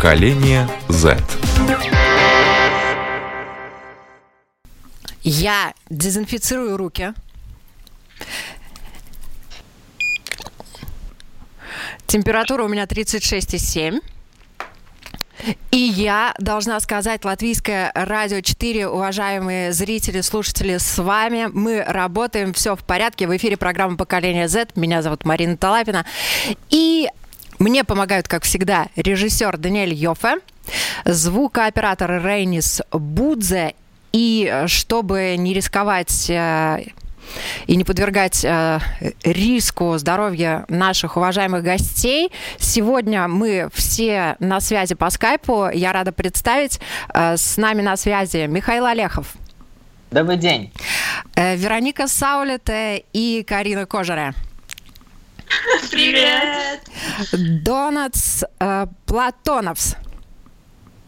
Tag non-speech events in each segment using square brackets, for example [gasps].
Поколение Z. Я дезинфицирую руки. Температура у меня 36,7. И я должна сказать, Латвийское радио 4, уважаемые зрители, слушатели, с вами. Мы работаем, все в порядке. В эфире программа «Поколение Z». Меня зовут Марина Талапина. И мне помогают, как всегда, режиссер Даниэль Йофе, звукооператор Рейнис Будзе. И чтобы не рисковать э, и не подвергать э, риску здоровья наших уважаемых гостей. Сегодня мы все на связи по скайпу. Я рада представить э, с нами на связи Михаил Олехов. Добрый день. Э, Вероника Саулете и Карина Кожаре. [laughs] Привет! Донатс э, Платоновс.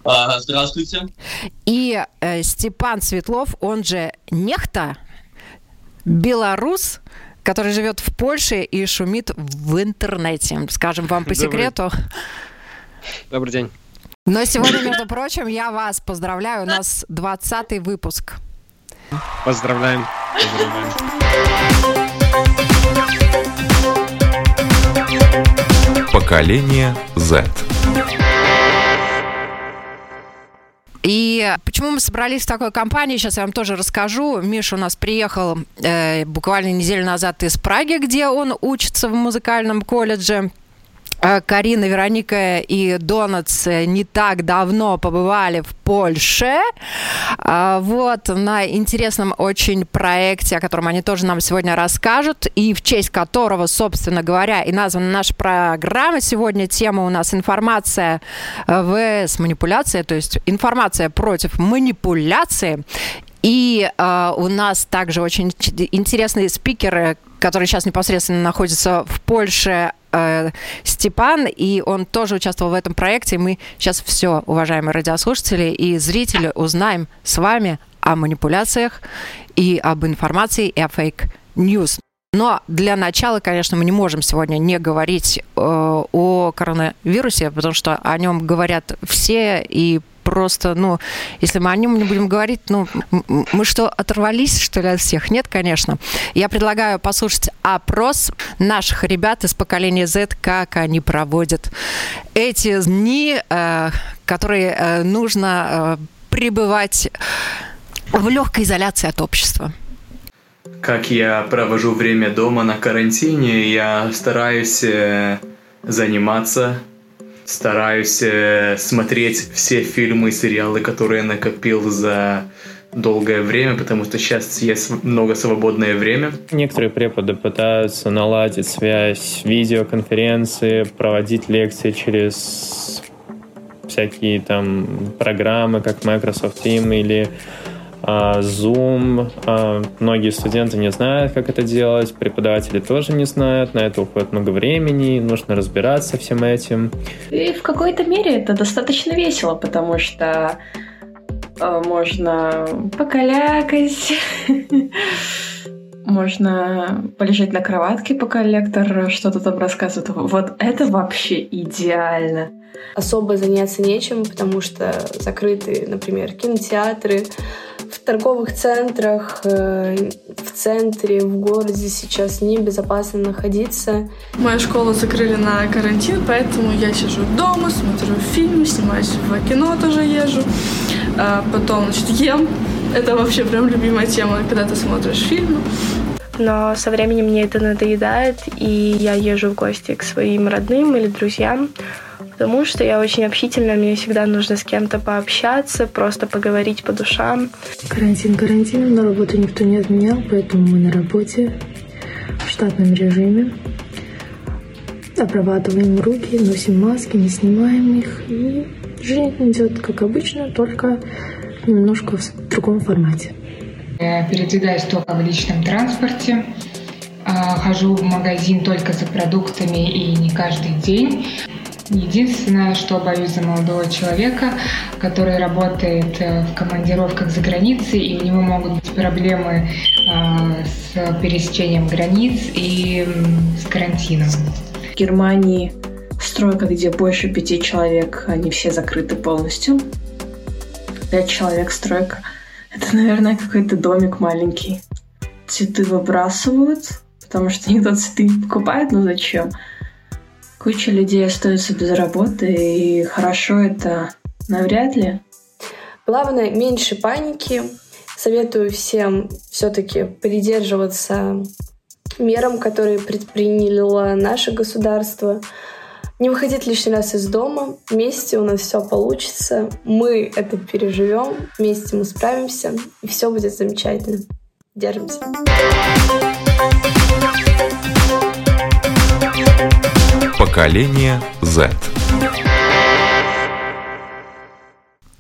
А, здравствуйте. И э, Степан Светлов, он же Нехта, белорус, который живет в Польше и шумит в интернете. Скажем вам по Добрый. секрету. Добрый день. Но сегодня, между прочим, я вас поздравляю. У нас 20 выпуск. Поздравляем. Поздравляем. Поколение Z. И почему мы собрались в такой компании, сейчас я вам тоже расскажу. Миша у нас приехал э, буквально неделю назад из Праги, где он учится в музыкальном колледже. Э, Карина, Вероника и Донатс не так давно побывали в Польше. А, Вот, на интересном очень проекте, о котором они тоже нам сегодня расскажут, и в честь которого, собственно говоря, и названа наша программа. Сегодня тема у нас информация э, vs манипуляция, то есть информация против манипуляции. И э, у нас также очень интересные спикеры, которые сейчас непосредственно находятся в Польше, э, Степан, и он тоже участвовал в этом проекте. Мы сейчас все, уважаемые радиослушатели и зрители, узнаем с вами о манипуляциях и об информации и о fake news. Но для начала, конечно, мы не можем сегодня не говорить э, о коронавирусе, потому что о нем говорят все, и просто, ну, если мы о нем не будем говорить, ну, мы что, оторвались, что ли, от всех? Нет, конечно. Я предлагаю послушать опрос наших ребят из поколения Z, как они проводят эти дни, э, которые э, нужно э, пребывать в легкой изоляции от общества. Как я провожу время дома на карантине, я стараюсь заниматься, стараюсь э, смотреть все фильмы и сериалы, которые я накопил за долгое время, потому что сейчас есть много свободное время. Некоторые преподы пытаются наладить связь, видеоконференции, проводить лекции через всякие там программы, как Microsoft Team или Zoom. А, Многие студенты не знают, как это делать, преподаватели тоже не знают, на это уходит много времени, нужно разбираться всем этим. И в какой-то мере это достаточно весело, потому что э, можно покалякать, [laughs] можно полежать на кроватке, пока лектор что-то там рассказывает. Вот это вообще идеально. особо заняться нечем, потому что закрыты, например, кинотеатры, в торговых центрах, э, в центре, в городе сейчас небезопасно находиться. Мою школу закрыли на карантин, поэтому я сижу дома, смотрю фильмы, снимаюсь в кино тоже езжу. А потом, значит, ем. Это вообще прям любимая тема, когда ты смотришь фильмы. но со временем мне это надоедает, и я езжу в гости к своим родным или друзьям, потому что я очень общительна, мне всегда нужно с кем-то пообщаться, просто поговорить по душам. Карантин карантином, но работу никто не отменял, поэтому мы на работе в штатном режиме. Обрабатываем руки, носим маски, не снимаем их. И жизнь идет как обычно, только немножко в другом формате. Я передвигаюсь только в личном транспорте. А, Хожу в магазин только за продуктами и не каждый день. Единственное, что боюсь за молодого человека, который работает э, в командировках за границей, и у него могут быть проблемы а, с пересечением границ и с карантином. В Германии стройка, где больше пяти человек, они все закрыты полностью. Пять человек стройка. Это, наверное, какой-то домик маленький. Цветы выбрасывают, потому что никто цветы не покупает, ну зачем? Куча людей остаются без работы, и хорошо это навряд ли. Главное, меньше паники. Советую всем все-таки придерживаться мерам, которые предприняло наше государство. Не выходить лишний раз из дома. Вместе у нас все получится. Мы это переживем. Вместе мы справимся. И все будет замечательно. Держимся. Поколение Z.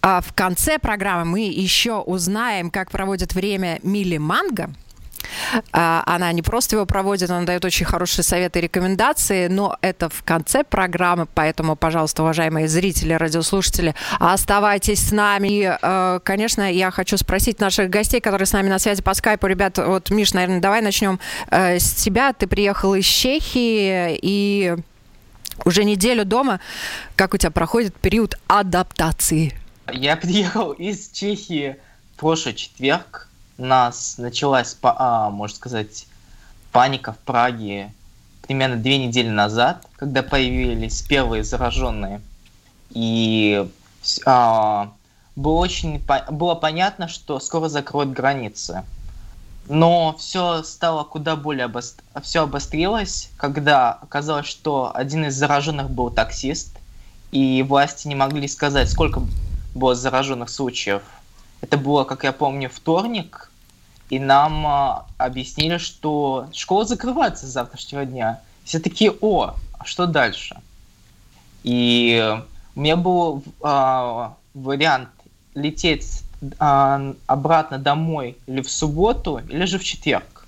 А в конце программы мы еще узнаем, как проводит время Мили Манго. А, она не просто его проводит, она дает очень хорошие советы и рекомендации, но это в конце программы, поэтому, пожалуйста, уважаемые зрители, радиослушатели, оставайтесь с нами. И, э, конечно, я хочу спросить наших гостей, которые с нами на связи по скайпу. Ребят, вот, Миш, наверное, давай начнем э, с тебя. Ты приехал из Чехии и уже неделю дома. Как у тебя проходит период адаптации? Я приехал из Чехии в прошлый четверг. У нас началась, а, можно сказать, паника в Праге примерно две недели назад, когда появились первые зараженные. И а, было очень было понятно, что скоро закроют границы. Но все стало куда более обост... все обострилось, когда оказалось, что один из зараженных был таксист, и власти не могли сказать, сколько было зараженных случаев. Это было, как я помню, вторник, и нам а, объяснили, что школа закрывается с завтрашнего дня. Все такие, о, а что дальше? И у меня был а, вариант лететь а, обратно домой или в субботу, или же в четверг.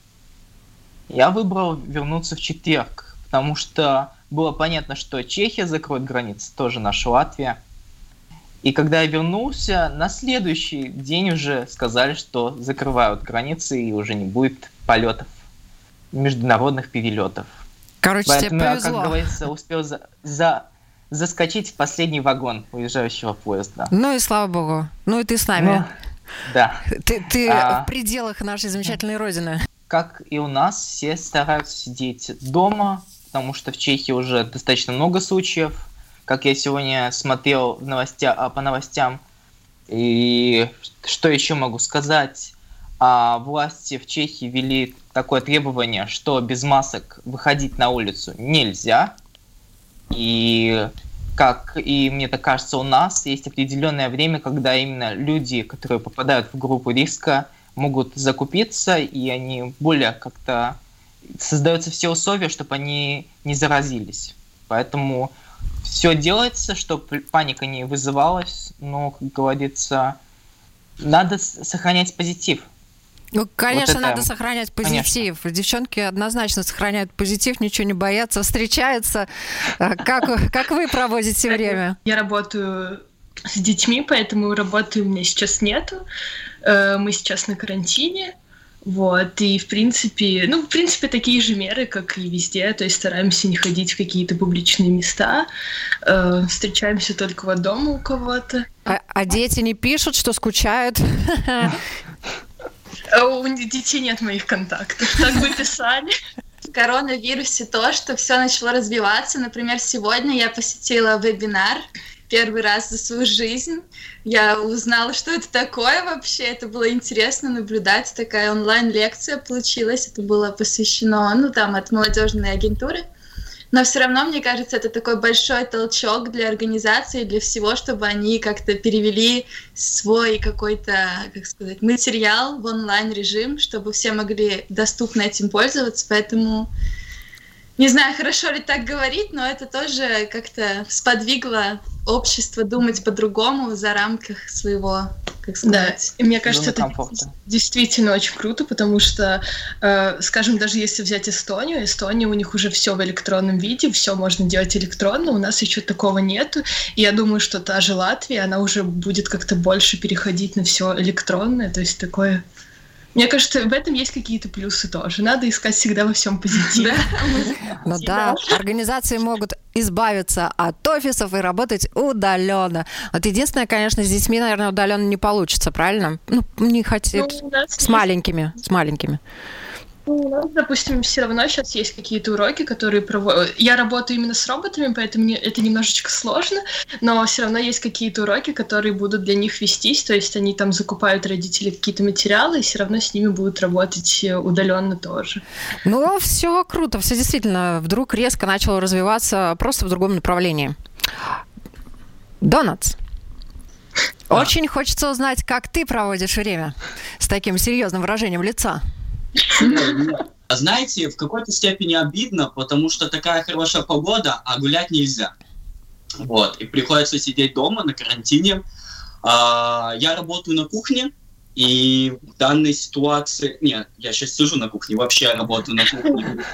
Я выбрал вернуться в четверг, потому что было понятно, что Чехия закроет границы, тоже наша Латвия. И когда я вернулся, на следующий день уже сказали, что закрывают границы и уже не будет полетов, международных перелетов. Короче, Поэтому тебе я, повезло. как говорится, успел за, за, заскочить в последний вагон уезжающего поезда. Ну и слава богу. Ну и ты с нами. Ну, да. Ты, ты А. в пределах нашей замечательной родины. Как и у нас, все стараются сидеть дома, потому что в Чехии уже достаточно много случаев, как я сегодня смотрел новостя, а, по новостям. И что еще могу сказать? А, власти в Чехии ввели такое требование, что без масок выходить на улицу нельзя. И как и мне так кажется, у нас есть определенное время, когда именно люди, которые попадают в группу риска, могут закупиться, и они более как-то создаются все условия, чтобы они не заразились. Поэтому все делается, чтобы паника не вызывалась, но, как говорится, надо сохранять позитив. Ну, конечно, Вот это- надо сохранять позитив. Девчонки однозначно сохраняют позитив, ничего не боятся, встречаются. А Как, как вы проводите время? Я работаю с детьми, поэтому работы у меня сейчас нету. Э, Мы сейчас на карантине. Вот, и в принципе, ну, в принципе, такие же меры, как и везде, то есть стараемся не ходить в какие-то публичные места, э, встречаемся только вот дома у кого-то. А, а дети не пишут, что скучают? [laughs] А у детей нет моих контактов, так бы писали. В коронавирусе то, что все начало развиваться. Например, сегодня я посетила вебинар первый раз за свою жизнь. Я узнала, что это такое вообще. Это было интересно наблюдать. Такая онлайн-лекция получилась. Это было посвящено, ну, там, от молодежной агентуры. Но все равно, мне кажется, это такой большой толчок для организации, для всего, чтобы они как-то перевели свой какой-то, как сказать, материал в онлайн-режим, чтобы все могли доступно этим пользоваться. Поэтому не знаю, хорошо ли так говорить, но это тоже как-то сподвигло общество думать по-другому за рамках своего, как Да, сказать, и мне кажется, это комфорта. действительно очень круто, потому что, э, скажем, даже если взять Эстонию, Эстония, у них уже все в электронном виде, все можно делать электронно, у нас еще такого нету. И я думаю, что та же Латвия, она уже будет как-то больше переходить на все электронное, то есть такое Мне кажется, в этом есть какие-то плюсы тоже. Надо искать всегда во всем позитив. [laughs] Ну да, [laughs] организации могут избавиться от офисов и работать удаленно. Вот единственное, конечно, с детьми, наверное, удаленно не получится, правильно? Ну, не хотят Ну, с маленькими, с маленькими. Ну, у нас, допустим, все равно сейчас есть какие-то уроки, которые проводят. Я работаю именно с роботами, поэтому мне это немножечко сложно, но все равно есть какие-то уроки, которые будут для них вестись, то есть они там закупают родители какие-то материалы, и все равно с ними будут работать удаленно тоже. Ну, все круто, все действительно вдруг резко начало развиваться просто в другом направлении. Донатс. Очень хочется узнать, как ты проводишь время с таким серьезным выражением лица. А Знаете, в какой-то степени обидно, потому что такая хорошая погода, а гулять нельзя. Вот, и приходится сидеть дома на карантине. А, Я работаю на кухне, и в данной ситуации... Нет, я сейчас сижу на кухне, вообще работаю на кухне.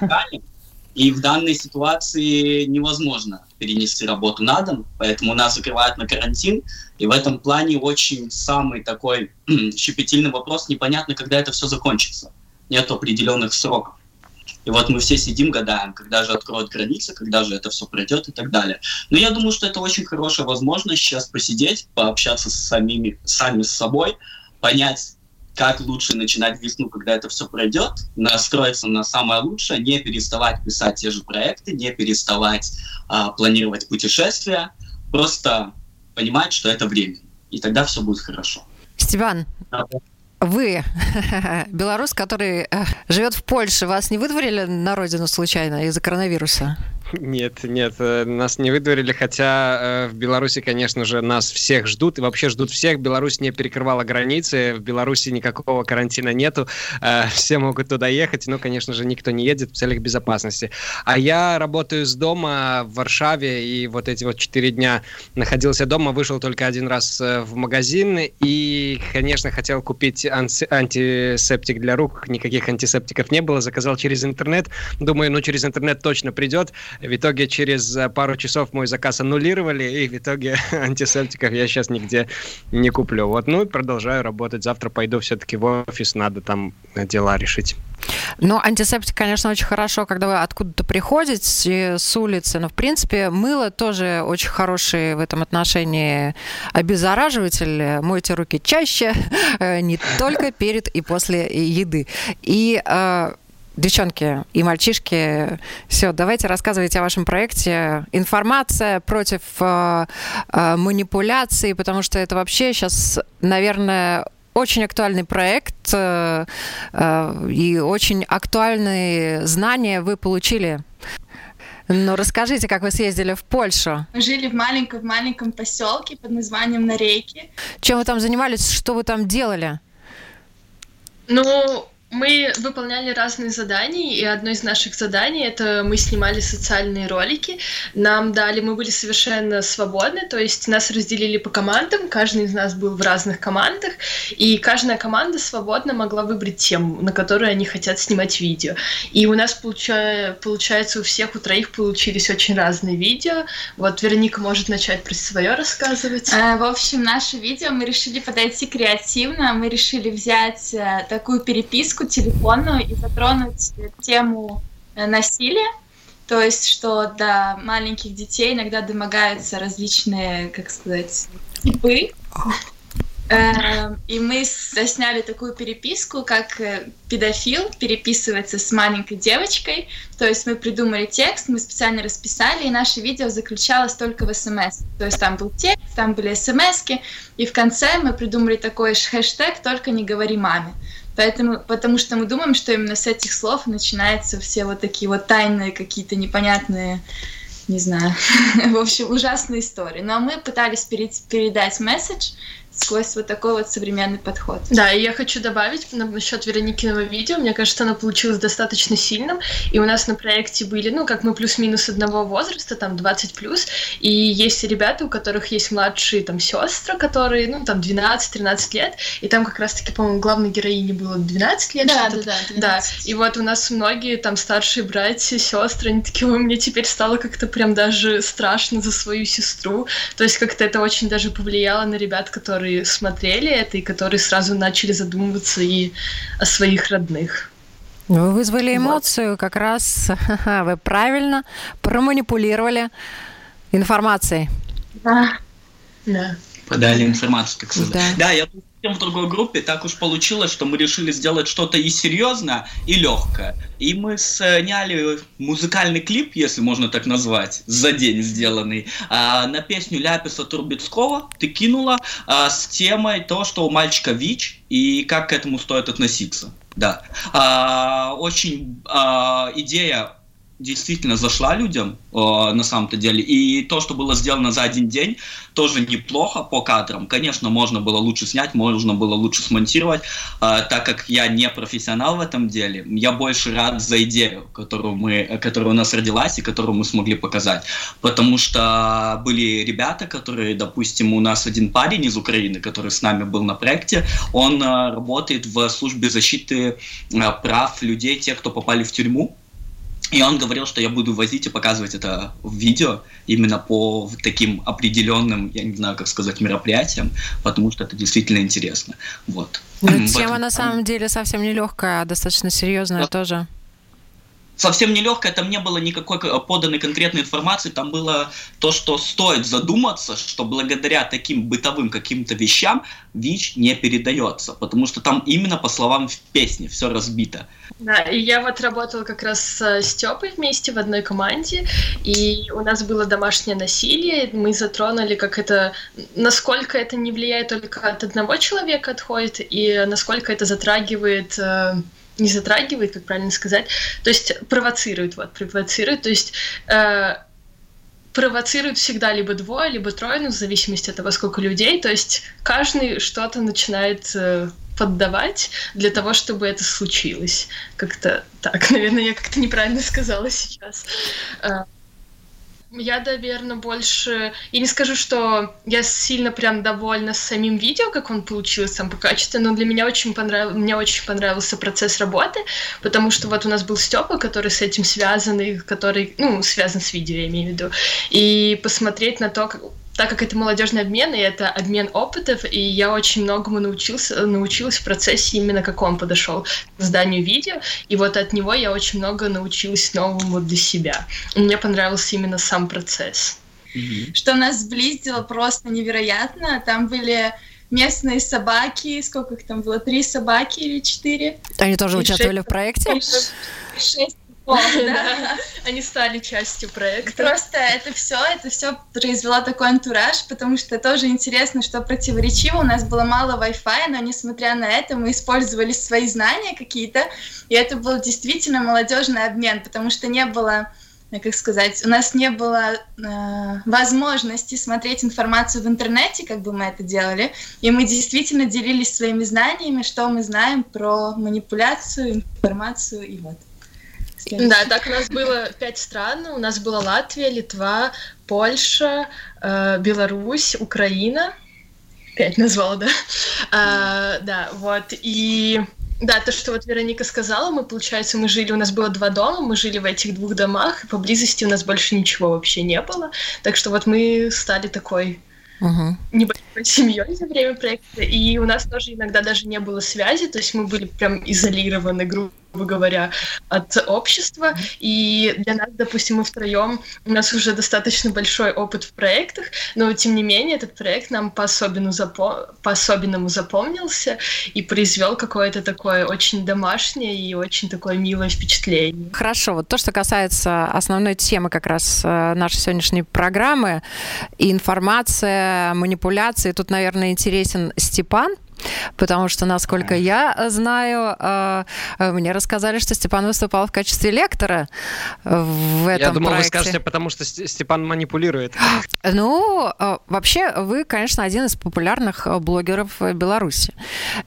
И в данной ситуации невозможно перенести работу на дом, поэтому нас закрывают на карантин. И в этом плане очень самый такой [clears throat] щепетильный вопрос, непонятно, когда это все закончится. Нет определенных сроков. И вот мы все сидим, гадаем, когда же откроют границы, когда же это все пройдет и так далее. Но я думаю, что это очень хорошая возможность сейчас посидеть, пообщаться с самими, сами с собой, понять, как лучше начинать весну, когда это все пройдет, настроиться на самое лучшее, не переставать писать те же проекты, не переставать а, планировать путешествия, просто понимать, что это время. И тогда все будет хорошо. Степан, вы, [laughs] белорус, который э, живет в Польше, вас не выдворили на родину случайно из-за коронавируса? Нет, нет, э, нас не выдворили, хотя э, в Беларуси, конечно же, нас всех ждут, и вообще ждут всех. Беларусь не перекрывала границы, в Беларуси никакого карантина нету, э, [laughs] все могут туда ехать, но, конечно же, никто не едет в целях безопасности. А я работаю с дома в Варшаве, и вот эти вот четыре дня находился дома, вышел только один раз в магазин, и, конечно, хотел купить антисептик для рук, никаких антисептиков не было, заказал через интернет, думаю, ну, через интернет точно придет, в итоге через э, пару часов мой заказ аннулировали, и в итоге [laughs] антисептиков я сейчас нигде не куплю. Вот, ну и продолжаю работать. Завтра пойду все-таки в офис, надо там э, дела решить. Ну, антисептик, конечно, очень хорошо, когда вы откуда-то приходите с улицы, но, в принципе, мыло тоже очень хороший в этом отношении обеззараживатель. Мойте руки чаще, [laughs] э, не только перед и после еды. И э, Девчонки и мальчишки, все, давайте рассказывайте о вашем проекте. Информация против э, э, манипуляций, потому что это вообще сейчас, наверное, очень актуальный проект э, э, и очень актуальные знания вы получили. Ну, расскажите, как вы съездили в Польшу. Мы жили в маленьком-маленьком поселке под названием Нарейки. Чем вы там занимались? Что вы там делали? Ну, мы выполняли разные задания, и одно из наших заданий это мы снимали социальные ролики. Нам дали, мы были совершенно свободны, то есть нас разделили по командам, каждый из нас был в разных командах, и каждая команда свободно могла выбрать тему, на которую они хотят снимать видео. И у нас получа- получается у всех, у троих получились очень разные видео. Вот Вероника может начать про свое рассказывать. Э, В общем, наше видео мы решили подойти креативно. Мы решили взять э, такую переписку телефонную и затронуть э, тему э, насилия. То есть, что до маленьких детей иногда домогаются различные, как сказать, типы. Э, И мы засняли такую переписку, как э, педофил переписывается с маленькой девочкой. То есть мы придумали текст, мы специально расписали, и наше видео заключалось только в смс. То есть там был текст, там были смс и в конце мы придумали такой хэштег «Только не говори маме». Поэтому, потому что мы думаем, что именно с этих слов начинаются все вот такие вот тайные какие-то непонятные не знаю, [laughs] в общем, ужасные истории. Но мы пытались перед- передать месседж сквозь вот такой вот современный подход. Да, и я хочу добавить на- насчет Вероникиного видео. Мне кажется, оно получилось достаточно сильным. И у нас на проекте были, ну, как мы плюс-минус одного возраста, там 20 плюс. И есть ребята, у которых есть младшие там сестры, которые, ну, там 12-13 лет. И там как раз-таки, по-моему, главной героине было 12 лет. Да, да, да, Да, 12. и вот у нас многие там старшие братья, сестры, они такие, ой, мне теперь стало как-то прям даже страшно за свою сестру. То есть как-то это очень даже повлияло на ребят, которые которые смотрели это и которые сразу начали задумываться и о своих родных. Вы вызвали эмоцию, как раз вы правильно проманипулировали информацией. Да. Да. Подали информацию, как сказать. Да. Да, я совсем в другой группе. Так уж получилось, что мы решили сделать что-то и серьезное, и легкое. И мы сняли музыкальный клип, если можно так назвать, за день сделанный, а, на песню Ляписа Турбецкого «Ты кинула» а, с темой то, что у мальчика ВИЧ и как к этому стоит относиться. Да. А, очень идея действительно зашла людям э, на самом-то деле. И то, что было сделано за один день, тоже неплохо по кадрам. Конечно, можно было лучше снять, можно было лучше смонтировать, э, так как я не профессионал в этом деле. Я больше рад за идею, которую, мы, которая у нас родилась и которую мы смогли показать. Потому что были ребята, которые, допустим, у нас один парень из Украины, который с нами был на проекте, он э, работает в службе защиты э, прав людей, тех, кто попали в тюрьму. И он говорил, что я буду возить и показывать это в видео именно по таким определенным, я не знаю, как сказать, мероприятиям, потому что это действительно интересно. Вот. Ну, [clears throat] тема на самом деле совсем не легкая, а достаточно серьезная тоже. Совсем нелегкое, там не было никакой к- поданной конкретной информации, там было то, что стоит задуматься, что благодаря таким бытовым каким-то вещам ВИЧ не передается, потому что там именно по словам в песне все разбито. Да, и я вот работала как раз с Степой вместе в одной команде, и у нас было домашнее насилие, мы затронули, как это, насколько это не влияет только от одного человека отходит, и насколько это затрагивает э, не затрагивает, как правильно сказать, то есть провоцирует, вот, провоцирует, то есть э, провоцируют всегда либо двое, либо трое, ну, в зависимости от того, сколько людей, то есть каждый что-то начинает э, поддавать для того, чтобы это случилось. Как-то так, [laughs] наверное, я как-то неправильно сказала сейчас. Я, наверное, больше... Я не скажу, что я сильно прям довольна самим видео, как он получился сам по качеству, но для меня очень, понрав... мне очень понравился процесс работы, потому что вот у нас был Степа, который с этим связан, и который, ну, связан с видео, я имею в виду, и посмотреть на то, как так как это молодежный обмен, и это обмен опытов, и я очень многому научился, научилась в процессе именно как он подошел к созданию видео, и вот от него я очень много научилась новому для себя. И мне понравился именно сам процесс. Что нас сблизило просто невероятно. Там были местные собаки, сколько их там было, три собаки или четыре? Они тоже И участвовали шесть- в проекте? шесть- [laughs] да. Они стали частью проекта. Просто это все, это все произвело такой антураж, потому что тоже интересно, что противоречиво. У нас было мало Wi-Fi, но несмотря на это мы использовали свои знания какие-то, и это был действительно молодежный обмен, потому что не было э, как сказать, у нас не было э, возможности смотреть информацию в интернете, как бы мы это делали, и мы действительно делились своими знаниями, что мы знаем про манипуляцию, информацию и вот. Да, так у нас было пять стран. У нас была Латвия, Литва, Польша, э, Беларусь, Украина. Пять назвала, да? А, да, вот. И да, то, что вот Вероника сказала, мы, получается, мы жили, у нас было два дома, мы жили в этих двух домах, и поблизости у нас больше ничего вообще не было. Так что вот мы стали такой Мгм. небольшой семьей за время проекта, и у нас тоже иногда даже не было связи, то есть мы были прям изолированы, грубо говоря, от общества, и для нас, допустим, мы втроем, у нас уже достаточно большой опыт в проектах, но тем не менее этот проект нам по-особенному, запо- по-особенному запомнился и произвел какое-то такое очень домашнее и очень такое милое впечатление. Хорошо, вот то, что касается основной темы как раз э, нашей сегодняшней программы, и информация, манипуляции, тут, наверное, интересен Степан, потому что, насколько я знаю, э, э, мне рассказали, что Степан выступал в качестве лектора в этом Я думал, вы проекте. скажете, потому что Ст- Степан манипулирует. [gasps] Ну, э, вообще, вы, конечно, один из популярных блогеров Беларуси.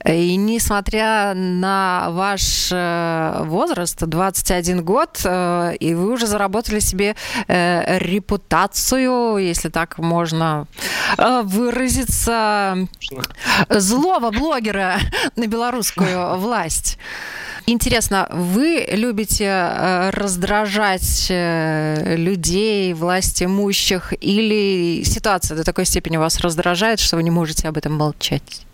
И несмотря на ваш возраст, 21 год, и вы уже заработали себе репутацию, если так можно выразиться, злого права блогера [laughs] на белорусскую [laughs] власть. Интересно, вы любите э, раздражать э, людей, власть имущих, или ситуация до такой степени вас раздражает, что вы не можете об этом молчать?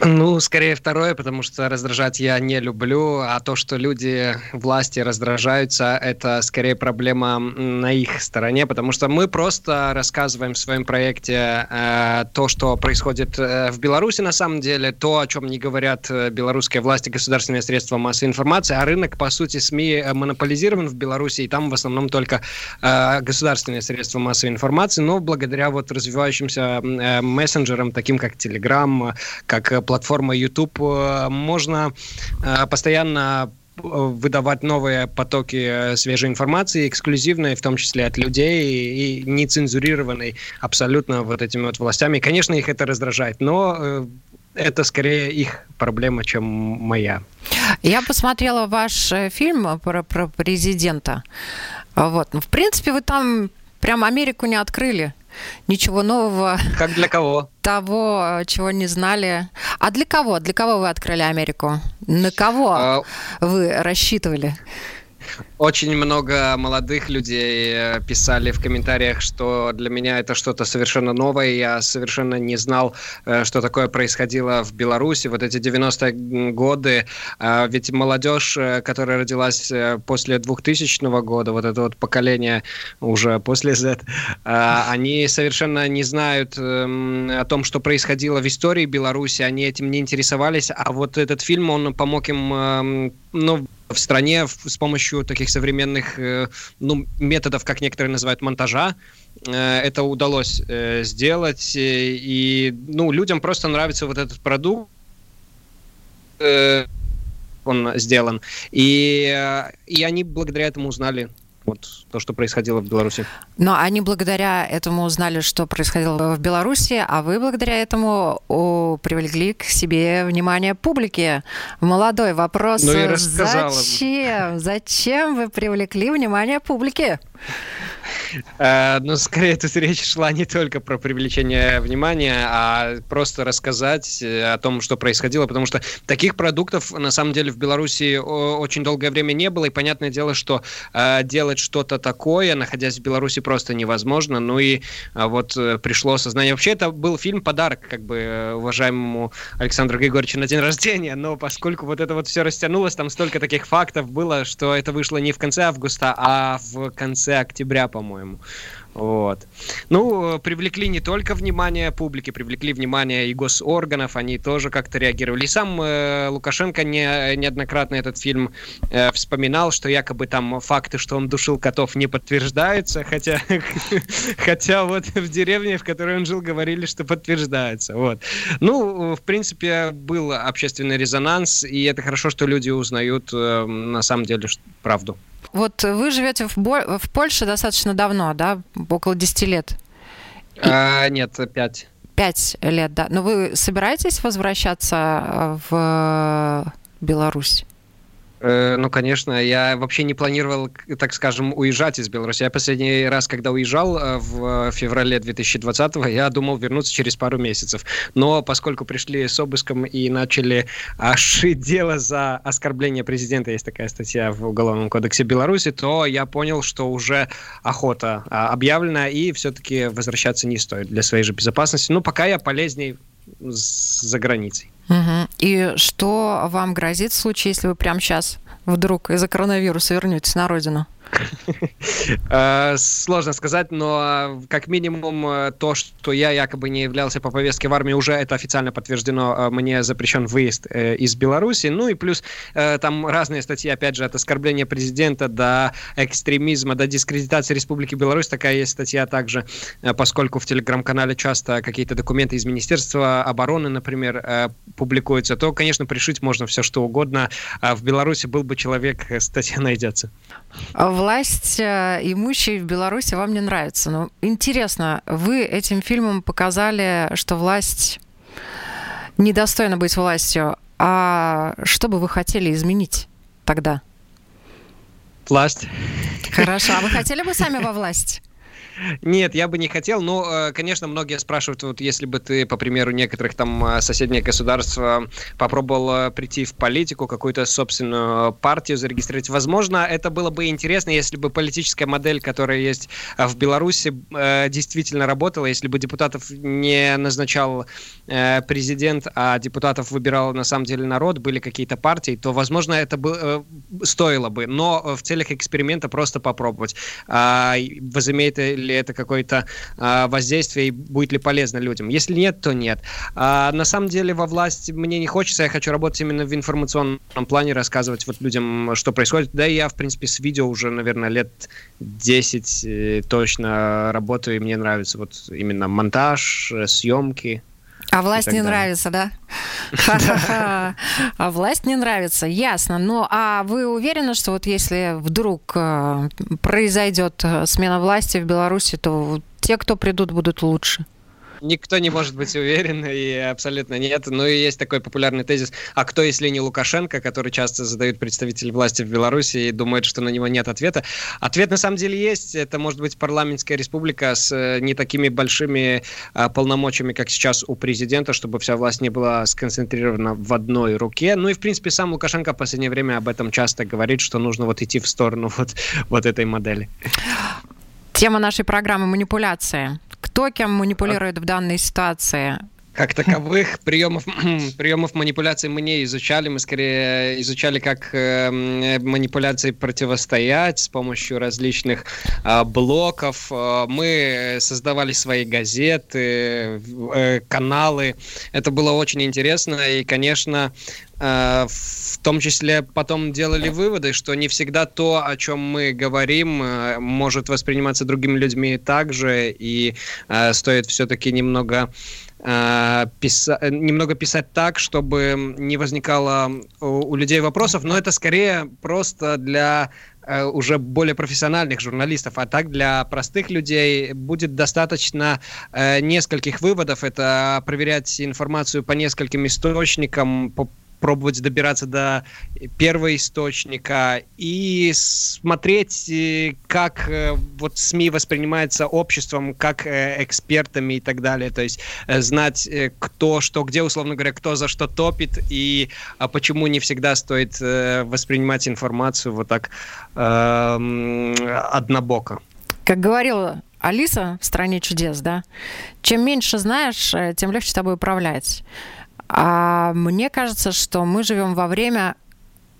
Ну, скорее второе, потому что раздражать я не люблю, а то, что люди власти раздражаются, это скорее проблема на их стороне, потому что мы просто рассказываем в своем проекте э, то, что происходит э, в Беларуси на самом деле, то, о чем не говорят э, белорусские власти, государственные средства массовой информации, а рынок, по сути, СМИ э, монополизирован в Беларуси, и там в основном только э, государственные средства массовой информации, но благодаря вот развивающимся э, мессенджерам, таким как Telegram, как платформа YouTube, э, можно э, постоянно э, выдавать новые потоки свежей информации, эксклюзивной, в том числе от людей, и нецензурированной абсолютно вот этими вот властями. конечно, их это раздражает, но это скорее их проблема, чем моя. Я посмотрела ваш фильм про, про президента. Вот. В принципе, вы там прям Америку не открыли ничего нового. Как для кого? Того, чего не знали. А для кого? Для кого вы открыли Америку? На кого а... вы рассчитывали? Очень много молодых людей э, писали в комментариях, что для меня это что-то совершенно новое. Я совершенно не знал, э, что такое происходило в Беларуси. Вот эти 90-е годы. А ведь молодежь, э, которая родилась после 2000 года, вот это вот поколение уже после Z, они совершенно не знают эм, о том, что происходило в истории Беларуси. Они этим не интересовались. А вот этот фильм, он помог им эм, ну, в стране с помощью таких современных э, ну, методов, как некоторые называют, монтажа. Э, это удалось э, сделать. И ну, людям просто нравится вот этот продукт он сделан. И, и они благодаря этому узнали вот то, что происходило в Беларуси. Но они благодаря этому узнали, что происходило в Беларуси, а вы благодаря этому о, привлекли к себе внимание публики. Молодой вопрос. Ну и Зачем? Зачем вы привлекли внимание публики? Э, ну, скорее, тут [laughs] речь шла не только про привлечение внимания, а просто рассказать э, о том, что происходило, потому что таких продуктов, на самом деле, в Беларуси очень долгое время не было, и понятное дело, что э, делать что-то такое, находясь в Беларуси, просто невозможно. Ну и вот пришло сознание. Вообще, это был фильм-подарок, как бы, уважаемому Александру Григорьевичу на день рождения, но поскольку вот это вот все растянулось, там столько таких фактов было, что это вышло не в конце августа, а в конце октября, по-моему. Вот. Ну, привлекли не только внимание публики, привлекли внимание и госорганов, они тоже как-то реагировали. И сам э, Лукашенко не, неоднократно этот фильм э, вспоминал, что якобы там факты, что он душил котов, не подтверждаются, хотя, [laughs] хотя вот в деревне, в которой он жил, говорили, что подтверждается. Вот. Ну, в принципе, был общественный резонанс, и это хорошо, что люди узнают э, на самом деле правду. Вот вы живете в, Бо- в Польше достаточно давно, да, около 10 лет? И... А, нет, 5. 5 лет, да. Но вы собираетесь возвращаться в Беларусь? Э, ну, конечно, я вообще не планировал, так скажем, уезжать из Беларуси. Я последний раз, когда уезжал э, в феврале 2020-го, я думал вернуться через пару месяцев. Но поскольку пришли с обыском и начали шить дело за оскорбление президента, есть такая статья в Уголовном кодексе Беларуси, то я понял, что уже охота а, объявлена, и все-таки возвращаться не стоит для своей же безопасности. Ну, пока я полезней за границей. Угу. И что вам грозит в случае, если вы прямо сейчас вдруг из-за коронавируса вернетесь на родину? Э, сложно сказать, но как минимум э, то, что я якобы не являлся по повестке в армии, уже это официально подтверждено. Э, мне запрещен выезд из Беларуси. Ну и плюс там разные статьи, опять же, от оскорбления президента до экстремизма, до дискредитации Республики Беларусь. Такая есть статья также, поскольку в телеграм-канале часто какие-то документы из Министерства обороны, например, публикуются, то, конечно, пришить можно все что угодно. А в Беларуси был бы человек, статья [laughs] найдется. Власть э, имущей в Беларуси вам не нравится. Но интересно, вы этим фильмом показали, что власть недостойна быть властью. А что бы вы хотели изменить тогда? Власть. Хорошо. А вы [laughs] хотели бы сами во власть? Нет, я бы не хотел, но, э, конечно, многие спрашивают, вот если бы ты, по примеру некоторых там э, соседних государств, э, попробовал прийти в политику, какую-то собственную партию зарегистрировать, возможно, это было бы интересно, если бы политическая модель, которая есть в Беларуси, действительно работала, если бы депутатов не назначал президент, а депутатов выбирал на самом деле народ, были какие-то партии, то, возможно, это бы, стоило бы, но в целях эксперимента просто попробовать. А, возымеет ли это какое-то а, воздействие и будет ли полезно людям. Если нет, то нет. А, на самом деле во власти мне не хочется, я хочу работать именно в информационном плане, рассказывать вот людям, что происходит. Да я, в принципе, с видео уже, наверное, лет 10 э, точно работаю, и мне нравится вот именно монтаж, э, съемки. А власть не нравится, да? [laughs] Ха-ха-ха. А власть не нравится, ясно. Но а вы уверены, что вот если вдруг э, произойдет э, смена власти в Беларуси, то те, кто придут, будут лучше? Никто не может быть уверен, и абсолютно нет. Ну и есть такой популярный тезис, а кто, если не Лукашенко, который часто задают представители власти в Беларуси и думают, что на него нет ответа. Ответ на самом деле есть. Это может быть парламентская республика с э, не такими большими а, полномочиями, как сейчас у президента, чтобы вся власть не была сконцентрирована в одной руке. Ну и, в принципе, сам Лукашенко в последнее время об этом часто говорит, что нужно вот идти в сторону [laughs] вот, вот этой модели. Тема нашей программы «Манипуляция». Кто кем манипулирует в данной ситуации? Как таковых приемов, [clears throat] приемов манипуляций мы не изучали. Мы скорее изучали, как э, манипуляции противостоять с помощью различных э, блоков. Э, мы создавали свои газеты, э, каналы. Это было очень интересно. И, конечно, э, в том числе потом делали выводы, что не всегда то, о чем мы говорим, э, может восприниматься другими людьми также. И э, стоит все-таки немного Э, писа- немного писать так, чтобы не возникало у, у людей вопросов, но это скорее просто для э, уже более профессиональных журналистов, а так для простых людей будет достаточно э, нескольких выводов. Это проверять информацию по нескольким источникам, по пробовать добираться до первоисточника и смотреть, э, как э, вот СМИ воспринимается обществом, как э, экспертами и так далее. То есть знать, кто что, где, условно говоря, кто за что топит и а почему не всегда стоит воспринимать информацию вот так э, однобоко. Как говорила Алиса в «Стране чудес», да, чем меньше знаешь, тем легче тобой управлять. А мне кажется, что мы живем во время,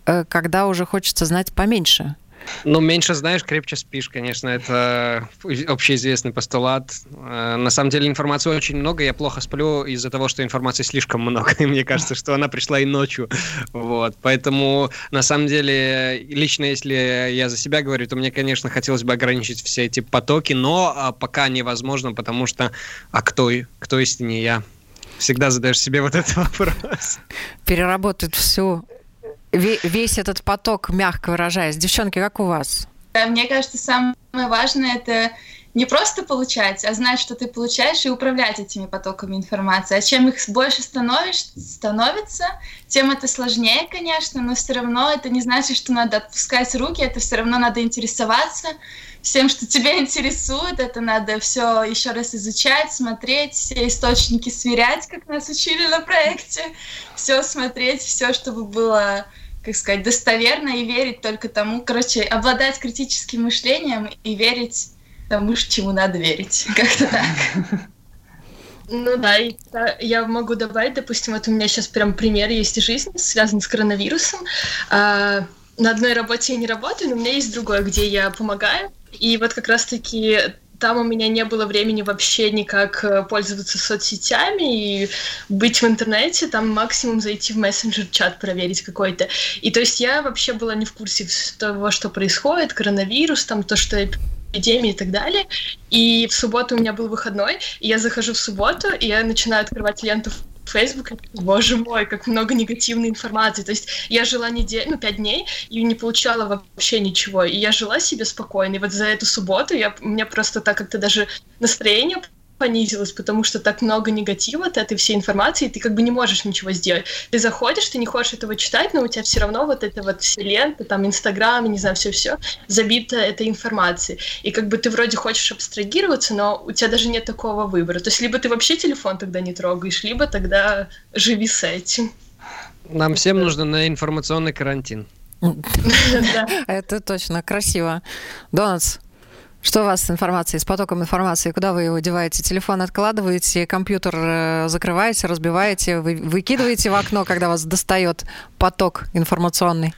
э, когда уже хочется знать поменьше. Ну, меньше знаешь, крепче спишь, конечно, это общеизвестный постулат. Э, на самом деле информации очень много, я плохо сплю из-за того, что информации слишком много, [laughs] и мне кажется, что она пришла и ночью. Вот. Поэтому, на самом деле, лично если я за себя говорю, то мне, конечно, хотелось бы ограничить все эти потоки, но а, пока невозможно, потому что, а кто, кто если не я? Всегда задаешь себе вот этот [laughs] вопрос. Переработать всю, весь этот поток, мягко выражаясь. Девчонки, как у вас? Мне кажется, самое важное это не просто получать, а знать, что ты получаешь, и управлять этими потоками информации. А чем их больше становишь, становится, тем это сложнее, конечно, но все равно это не значит, что надо отпускать руки, это все равно надо интересоваться всем, что тебя [laughs] интересует. Это надо все еще раз изучать, смотреть, все источники сверять, как нас учили на проекте. Все смотреть, все, чтобы было как сказать, достоверно и верить только тому, короче, обладать критическим мышлением и верить тому, чему надо верить. [laughs] Как-то так. Ну да, я могу добавить, допустим, вот у меня сейчас прям пример есть из жизни, связанный с коронавирусом. А, на одной работе я не работаю, но у меня есть другое, где я помогаю. И вот как раз-таки там у меня не было времени вообще никак э, пользоваться соцсетями и быть в интернете, там максимум зайти в мессенджер-чат проверить какой-то. И то есть я вообще была не в курсе того, что происходит, коронавирус, там то, что эпидемии и так далее. И в субботу у меня был выходной, и я захожу в субботу, и я начинаю открывать ленту Facebook, боже мой, как много негативной информации. То есть я жила неделю, ну, пять дней, и не получала вообще ничего. И я жила себе спокойно. И вот за эту субботу я, у меня просто так как-то даже настроение понизилась, потому что так много негатива от этой всей информации, и ты как бы не можешь ничего сделать. Ты заходишь, ты не хочешь этого читать, но у тебя все равно вот эта вот вся лента, там, Инстаграм, не знаю, все-все, забита этой информацией. И как бы ты вроде хочешь абстрагироваться, но у тебя даже нет такого выбора. То есть либо ты вообще телефон тогда не трогаешь, либо тогда живи с этим. Нам всем нужно на информационный карантин. [laughs] [laughs] Это точно красиво. Донатс, что у вас с информацией, с потоком информации? Куда вы его деваете? Телефон откладываете, компьютер э, закрываете, разбиваете, вы выкидываете в окно, когда вас достает поток информационный?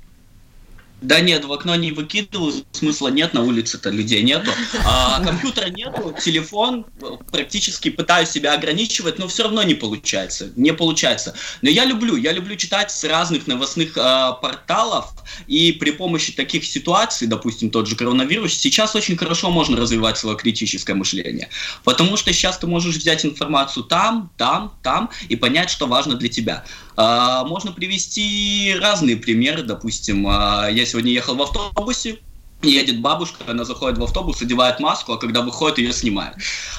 Да нет, в окно не выкидываю, смысла нет, на улице-то людей нету. А, компьютера нету, телефон практически пытаюсь себя ограничивать, но все равно не получается. Не получается. Но я люблю, я люблю читать с разных новостных а, порталов, и при помощи таких ситуаций, допустим, тот же коронавирус, сейчас очень хорошо можно развивать свое критическое мышление. Потому что сейчас ты можешь взять информацию там, там, там и понять, что важно для тебя. А, можно привести разные примеры, допустим, а, я сегодня ехал в автобусе, едет бабушка, она заходит в автобус, одевает маску, а когда выходит, ее снимает.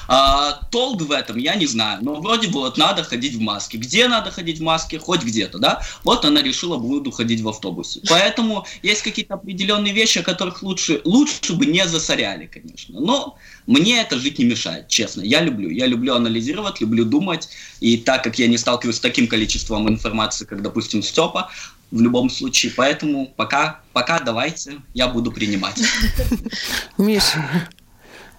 А, толк в этом я не знаю, но вроде бы вот надо ходить в маске. Где надо ходить в маске? Хоть где-то, да? Вот она решила, буду ходить в автобусе. Поэтому есть какие-то определенные вещи, о которых лучше, лучше бы не засоряли, конечно. Но мне это жить не мешает, честно. Я люблю. Я люблю анализировать, люблю думать. И так как я не сталкиваюсь с таким количеством информации, как, допустим, Степа, в любом случае. Поэтому пока, пока давайте, я буду принимать. [laughs] Миш,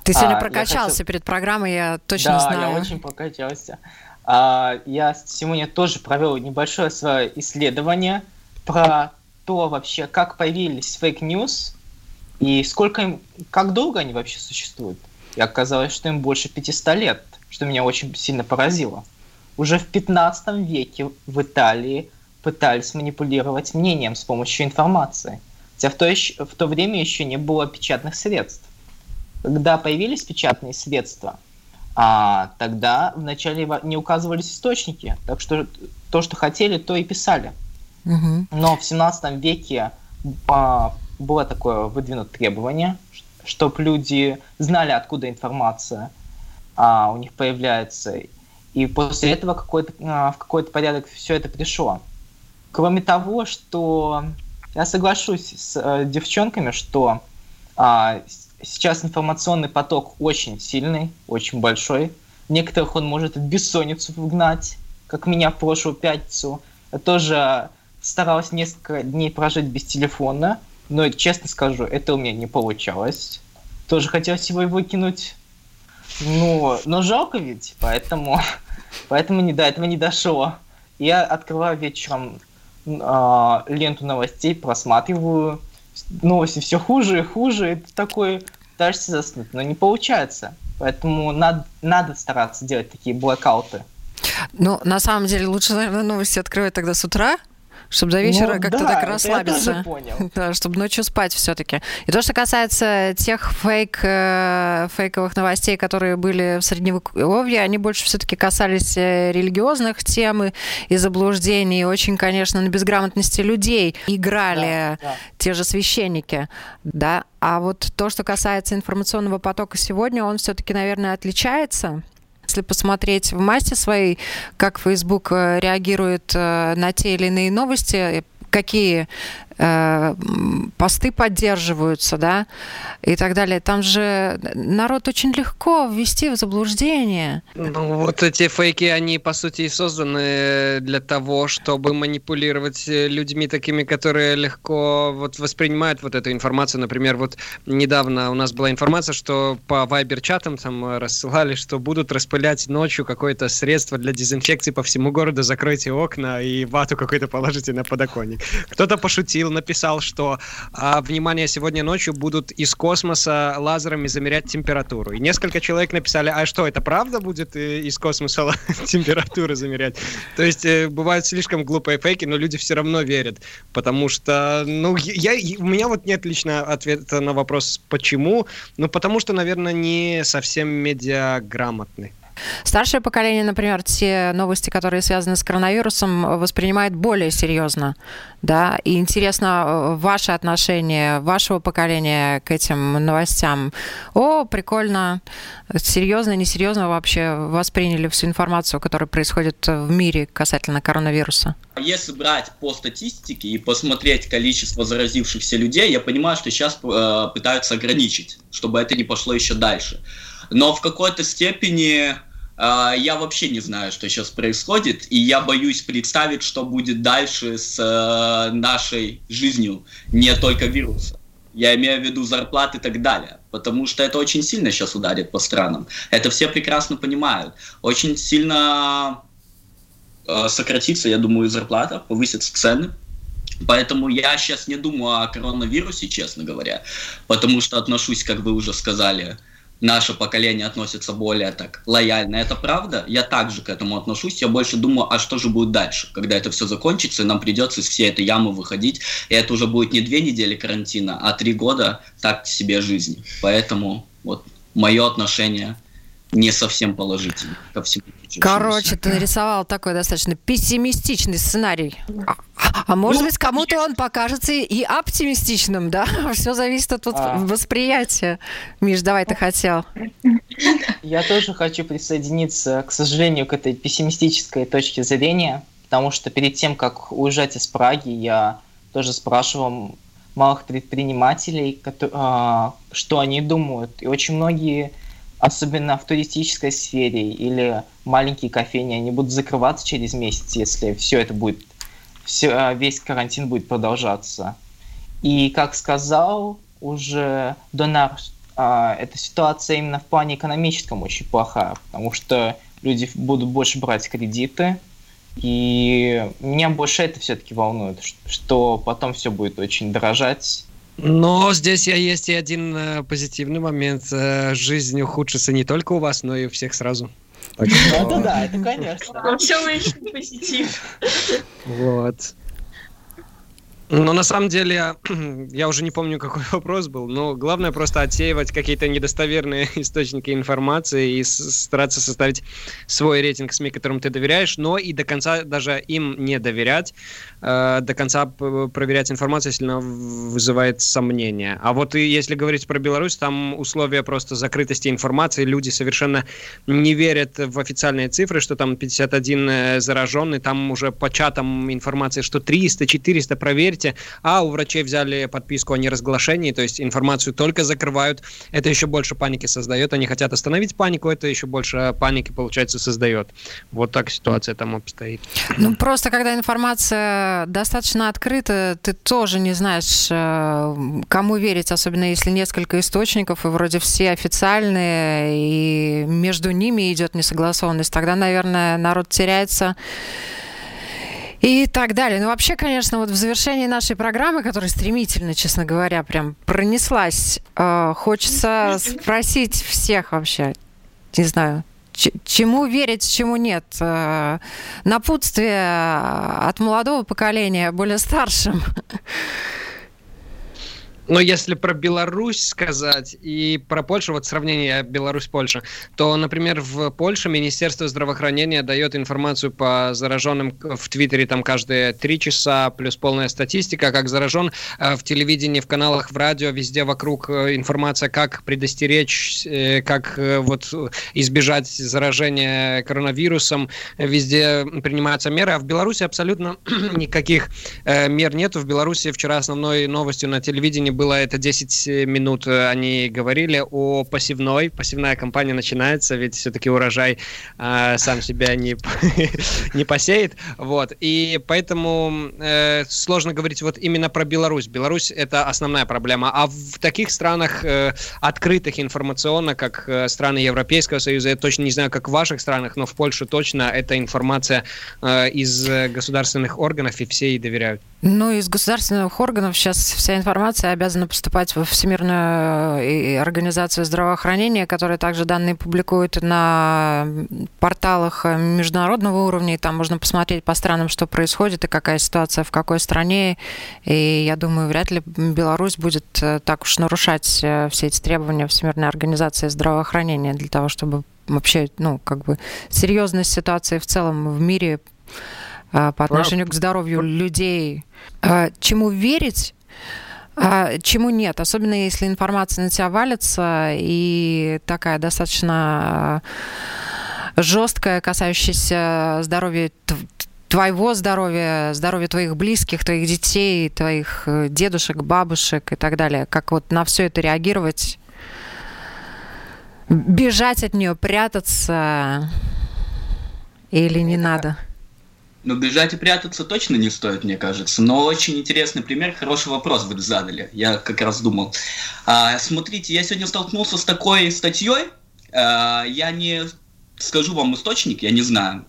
ты сегодня а, прокачался хочу... перед программой, я точно да, знаю. Да, я очень прокачался. А, я сегодня тоже провел небольшое свое исследование про то вообще, как появились fake news и сколько им, как долго они вообще существуют. И оказалось, что им больше 500 лет, что меня очень сильно поразило. Уже в 15 веке в Италии пытались манипулировать мнением с помощью информации. Хотя в то, еще, в то время еще не было печатных средств. Когда появились печатные средства, а, тогда вначале не указывались источники, так что то, что хотели, то и писали. Угу. Но в 17 веке а, было такое выдвинуто требование, чтобы люди знали, откуда информация а, у них появляется. И после этого какой-то, а, в какой-то порядок все это пришло. Кроме того, что я соглашусь с э, девчонками, что а, сейчас информационный поток очень сильный, очень большой. Некоторых он может в бессонницу вгнать, как меня в прошлую пятницу. Я тоже старалась несколько дней прожить без телефона, но, честно скажу, это у меня не получалось. Тоже хотелось его выкинуть. Но, но жалко ведь, поэтому, [laughs] поэтому не до этого не дошло. Я открываю вечером э, ленту новостей, просматриваю, новости все хуже и хуже, и ты такой пытаешься заснуть, но не получается. Поэтому надо, надо стараться делать такие блокауты. Ну, на самом деле, лучше, наверное, новости открывать тогда с утра, чтобы до вечера ну, как-то да, так расслабиться. Я понял. [laughs] Да, чтобы ночью спать все-таки. И то, что касается тех фейк, э, фейковых новостей, которые были в Средневековье, они больше все-таки касались э, религиозных тем и заблуждений. Очень, конечно, на безграмотности людей играли да, да. те же священники. Да? А вот то, что касается информационного потока сегодня, он все-таки, наверное, отличается если посмотреть в массе своей, как Facebook э, реагирует э, на те или иные новости, какие э, посты поддерживаются, да, и так далее. Там же народ очень легко ввести в заблуждение. Ну, вот эти фейки, они, по сути, и созданы для того, чтобы манипулировать людьми такими, которые легко вот воспринимают вот эту информацию. Например, вот недавно у нас была информация, что по вайбер-чатам там рассылали, что будут распылять ночью какое-то средство для дезинфекции по всему городу, закройте окна и вату какой-то положите на подоконник. Кто-то пошутил, Кирилл написал, что а, внимание, сегодня ночью будут из космоса лазерами замерять температуру. И несколько человек написали, а что, это правда будет э, из космоса [laughs] температуру замерять? То есть э, бывают слишком глупые фейки, но люди все равно верят. Потому что, ну, я, у меня вот нет лично ответа на вопрос, почему. Ну, потому что, наверное, не совсем медиаграмотный. Старшее поколение, например, те новости, которые связаны с коронавирусом, воспринимает более серьезно. Да, и интересно э, ваше отношение вашего поколения к этим новостям. О, прикольно, серьезно, несерьезно вообще восприняли всю информацию, которая происходит в мире касательно коронавируса? Если брать по статистике и посмотреть количество заразившихся людей, я понимаю, что сейчас э, пытаются ограничить, чтобы это не пошло еще дальше. Но в какой-то степени я вообще не знаю, что сейчас происходит, и я боюсь представить, что будет дальше с э, нашей жизнью, не только вируса. Я имею в виду зарплаты и так далее, потому что это очень сильно сейчас ударит по странам. Это все прекрасно понимают. Очень сильно э, сократится, я думаю, зарплата, повысятся цены. Поэтому я сейчас не думаю о коронавирусе, честно говоря, потому что отношусь, как вы уже сказали, наше поколение относится более так лояльно. Это правда? Я также к этому отношусь. Я больше думаю, а что же будет дальше, когда это все закончится, и нам придется из всей этой ямы выходить. И это уже будет не две недели карантина, а три года так себе жизни. Поэтому вот мое отношение не совсем положительно ко всему. Короче, ты нарисовал такой достаточно пессимистичный сценарий. А, а может ну, быть, кому-то он покажется и оптимистичным, да? [laughs] Все зависит от а. восприятия. Миш, давай ты хотел. Я тоже хочу присоединиться, к сожалению, к этой пессимистической точке зрения, потому что перед тем, как уезжать из Праги, я тоже спрашивал малых предпринимателей, а, что они думают. И очень многие особенно в туристической сфере или маленькие кофейни, они будут закрываться через месяц, если все это будет, все, а, весь карантин будет продолжаться. И, как сказал уже Донар, а, эта ситуация именно в плане экономическом очень плохая, потому что люди будут больше брать кредиты, и меня больше это все-таки волнует, что потом все будет очень дорожать, но здесь я есть и один э, позитивный момент. Э, жизнь ухудшится не только у вас, но и у всех сразу. Это да, это конечно. Все выше позитив. Вот. Но на самом деле, я [clears throat] уже не помню, какой [laughs] вопрос был, но главное просто отсеивать какие-то недостоверные [laughs] источники информации и стараться составить свой рейтинг СМИ, которым ты доверяешь, но и до конца даже им не доверять, э, до конца проверять информацию, если она вызывает сомнения. А вот и если говорить про Беларусь, там условия просто закрытости информации, люди совершенно не верят в официальные цифры, что там 51 э, зараженный, там уже по чатам информация, что 300, 400, проверьте, проверьте. А у врачей взяли подписку о неразглашении, то есть информацию только закрывают. Это еще больше паники создает. Они хотят остановить панику, это еще больше паники, получается, создает. Вот так ситуация там обстоит. Ну, просто когда информация достаточно открыта, ты тоже не знаешь, э, кому верить, особенно если несколько источников, и вроде все официальные, и между ними идет несогласованность. Тогда, наверное, народ теряется и так далее. Ну, вообще, конечно, вот в завершении нашей программы, которая стремительно, честно говоря, прям пронеслась, э, хочется спросить всех вообще, не знаю, чему верить, чему нет. Э, напутствие от молодого поколения более старшим. [laughs] Но если про Беларусь сказать и про Польшу, вот сравнение Беларусь-Польша, то, например, в Польше Министерство здравоохранения дает информацию по зараженным в Твиттере там каждые три часа, плюс полная статистика, как заражен э, в телевидении, в каналах, в радио, везде вокруг э, информация, как предостеречь, э, как вот избежать заражения коронавирусом, везде принимаются меры, а в Беларуси абсолютно [clears throat] никаких мер нету. В Беларуси вчера основной новостью на телевидении было это 10 минут, э, они говорили о посевной. Посевная кампания начинается, ведь все-таки урожай э, сам себя не, [laughs] не посеет. Вот. И поэтому э, сложно говорить вот именно про Беларусь. Беларусь — это основная проблема. А в таких странах, э, открытых информационно, как э, страны Европейского Союза, я точно не знаю, как в ваших странах, но в Польше точно эта информация э, из государственных органов, и все ей доверяют. Ну, из государственных органов сейчас вся информация обязана поступать во Всемирную э, организацию здравоохранения, которая также данные публикует на порталах э, международного уровня, и там можно посмотреть по странам, что происходит и какая ситуация в какой стране. И я думаю, вряд ли Беларусь будет э, так уж нарушать все эти требования Всемирной организации здравоохранения для того, чтобы вообще, ну, как бы серьезность ситуации в целом в мире по отношению к здоровью людей. Чему верить? А, чему нет, особенно если информация на тебя валится и такая достаточно жесткая, касающаяся здоровья твоего здоровья, здоровья твоих близких, твоих детей, твоих э, дедушек, бабушек и так далее. Как вот на все это реагировать? Бежать от нее, прятаться или не надо? Ну, бежать и прятаться точно не стоит, мне кажется. Но очень интересный пример, хороший вопрос вы задали. Я как раз думал. А, смотрите, я сегодня столкнулся с такой статьей. А, я не скажу вам источник, я не знаю.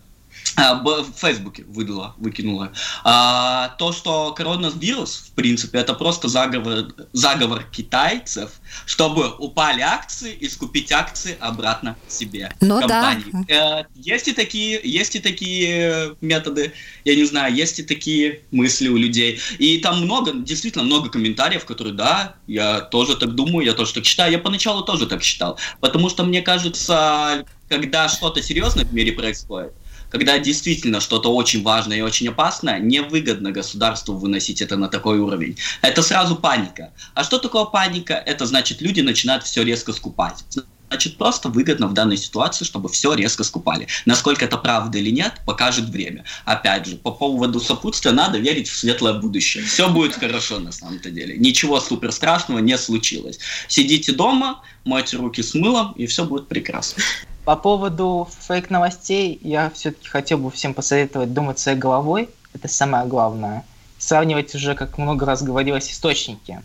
А, в Фейсбуке выдала, выкинула. А, то, что коронавирус, в принципе, это просто заговор, заговор китайцев, чтобы упали акции и скупить акции обратно себе. Ну компании. да. Э, есть и такие, есть и такие методы, я не знаю, есть и такие мысли у людей. И там много, действительно много комментариев, которые, да, я тоже так думаю, я тоже так считаю. Я поначалу тоже так считал, потому что мне кажется, когда что-то серьезное в мире происходит, когда действительно что-то очень важное и очень опасное, невыгодно государству выносить это на такой уровень. Это сразу паника. А что такое паника? Это значит, люди начинают все резко скупать. Значит, просто выгодно в данной ситуации, чтобы все резко скупали. Насколько это правда или нет, покажет время. Опять же, по поводу сопутствия надо верить в светлое будущее. Все будет хорошо на самом-то деле. Ничего супер страшного не случилось. Сидите дома, мойте руки с мылом, и все будет прекрасно. По поводу фейк-новостей, я все-таки хотел бы всем посоветовать думать своей головой. Это самое главное. Сравнивать уже, как много раз говорилось, источники.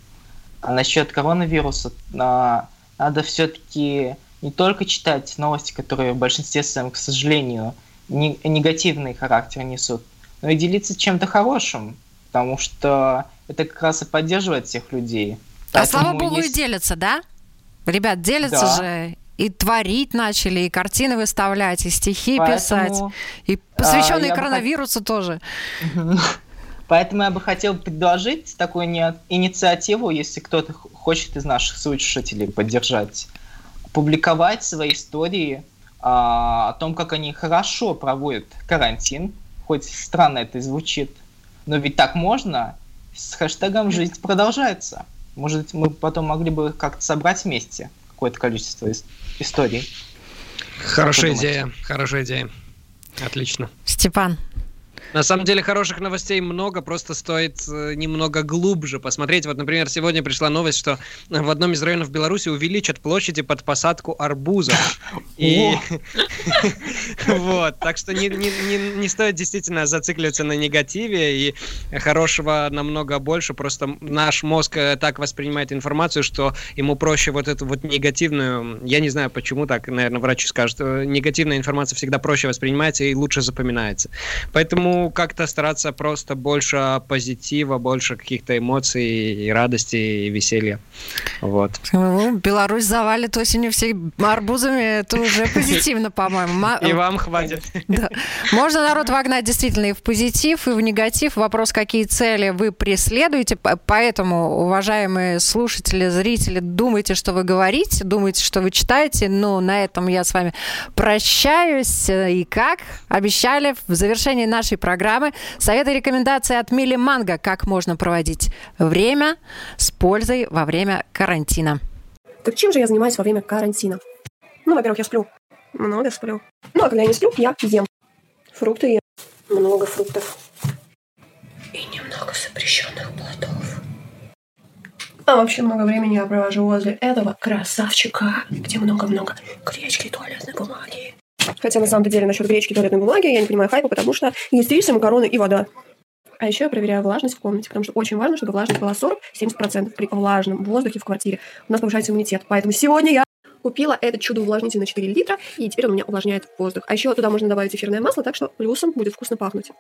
А насчет коронавируса, а, надо все-таки не только читать новости, которые в большинстве своем, к сожалению, не, негативный характер несут, но и делиться чем-то хорошим, потому что это как раз и поддерживает всех людей. А Поэтому слава богу есть... и делятся, да? Ребят, делятся да. же и творить начали, и картины выставлять, и стихи Поэтому, писать, и посвященные а, коронавирусу бы... тоже. Поэтому я бы хотел предложить такую инициативу, если кто-то хочет из наших слушателей поддержать, публиковать свои истории а, о том, как они хорошо проводят карантин, хоть странно это звучит, но ведь так можно, с хэштегом «Жизнь продолжается». Может, мы потом могли бы как-то собрать вместе какое-то количество историй. Хорошая идея, хорошая идея. Отлично. Степан, на самом деле хороших новостей много, просто стоит э, немного глубже посмотреть. Вот, например, сегодня пришла новость, что в одном из районов Беларуси увеличат площади под посадку арбузов. [laughs] И [laughs] вот, так что не, не, не, не стоит действительно зацикливаться на негативе, и хорошего намного больше. Просто наш мозг э, так воспринимает информацию, что ему проще вот эту вот негативную, я не знаю почему так, наверное, врачи скажут, э, негативная информация всегда проще воспринимается и лучше запоминается. Поэтому как-то стараться просто больше позитива, больше каких-то эмоций и радости и веселья. Вот. Ну, Беларусь завалит осенью всей арбузами, это уже [laughs] позитивно, по-моему. И вам хватит. Да. Можно народ вогнать действительно и в позитив, и в негатив. Вопрос, какие цели вы преследуете. Поэтому, уважаемые слушатели, зрители, думайте, что вы говорите, думайте, что вы читаете. Но на этом я с вами прощаюсь. И как обещали, в завершении нашей программы советы и рекомендации от Мили Манго, как можно проводить время с пользой во время карантина. Так чем же я занимаюсь во время карантина? Ну, во-первых, я сплю. Много сплю. Ну, а когда я не сплю, я ем. Фрукты ем. Много фруктов. И немного запрещенных плодов. А вообще много времени я провожу возле этого красавчика, где много-много гречки и туалетной бумаги. Хотя на самом деле насчет гречки и туалетной бумаги я не понимаю хайпа, потому что есть рисы, макароны и вода. А еще я проверяю влажность в комнате, потому что очень важно, чтобы влажность была 40-70% при влажном воздухе в квартире. У нас повышается иммунитет. Поэтому сегодня я купила этот чудо-увлажнитель на 4 литра, и теперь он у меня увлажняет воздух. А еще туда можно добавить эфирное масло, так что плюсом будет вкусно пахнуть.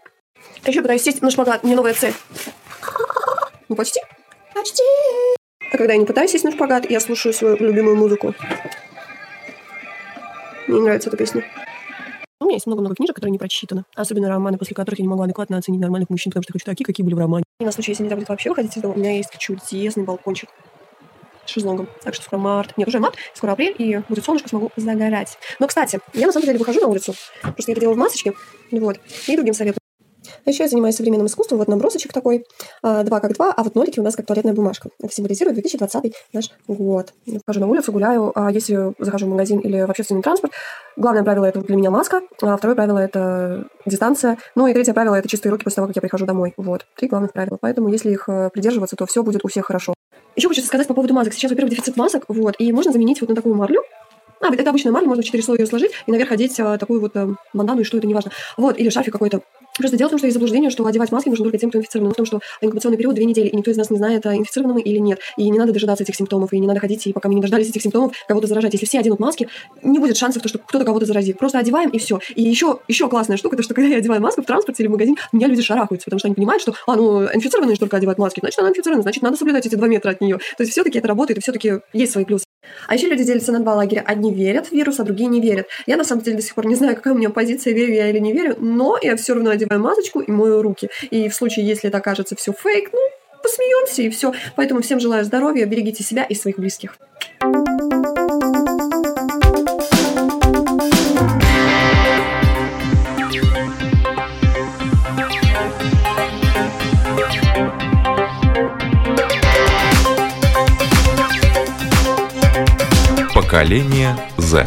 А еще пытаюсь сесть на шпагат, мне новая цель. Ну, почти. Почти. А когда я не пытаюсь сесть на шпагат, я слушаю свою любимую музыку. Мне нравится эта песня. У меня есть много-много книжек, которые не прочитаны. Особенно романы, после которых я не могу адекватно оценить нормальных мужчин, потому что хочу такие, какие были в романе. И на случай, если нельзя будет вообще выходить дома, у меня есть чудесный балкончик. с шезлонгом. Так что скоро март. Нет, уже март, скоро апрель, и будет солнышко, смогу загорать. Но, кстати, я на самом деле выхожу на улицу. Просто я это делаю в масочке. Вот. И другим советую. А еще я занимаюсь современным искусством. Вот набросочек такой. А, два как два, а вот нолики у нас как туалетная бумажка. Это символизирует 2020 наш год. Хожу на улицу, гуляю. А если захожу в магазин или в общественный транспорт, главное правило это для меня маска, а второе правило это дистанция. Ну и третье правило это чистые руки после того, как я прихожу домой. Вот. Три главных правила. Поэтому если их э, придерживаться, то все будет у всех хорошо. Еще хочу сказать по поводу масок. Сейчас, во-первых, дефицит масок, вот, и можно заменить вот на такую марлю, а, это обычная марля, можно четыре слоя ее сложить и наверх одеть а, такую вот а, бандану, и что это, неважно. Вот, или шарфик какой-то. Просто дело в том, что есть заблуждение, что одевать маски нужно только тем, кто инфицирован. Но в том, что инкубационный период две недели, и никто из нас не знает, а, инфицированы мы или нет. И не надо дожидаться этих симптомов, и не надо ходить, и пока мы не дождались этих симптомов, кого-то заражать. Если все оденут маски, не будет шансов, то, что кто-то кого-то заразит. Просто одеваем, и все. И еще, еще классная штука, то, что когда я одеваю маску в транспорте или в магазин, меня люди шарахаются, потому что они понимают, что, а, ну, инфицированные только одевают маски, значит, она инфицирована, значит, надо соблюдать эти два метра от нее. То есть все-таки это работает, и все-таки есть свои плюсы. А еще люди делятся на два лагеря. Одни верят в вирус, а другие не верят. Я на самом деле до сих пор не знаю, какая у меня позиция, верю я или не верю, но я все равно одеваю масочку и мою руки. И в случае, если это окажется все фейк, ну, посмеемся и все. Поэтому всем желаю здоровья, берегите себя и своих близких. Поколение Z.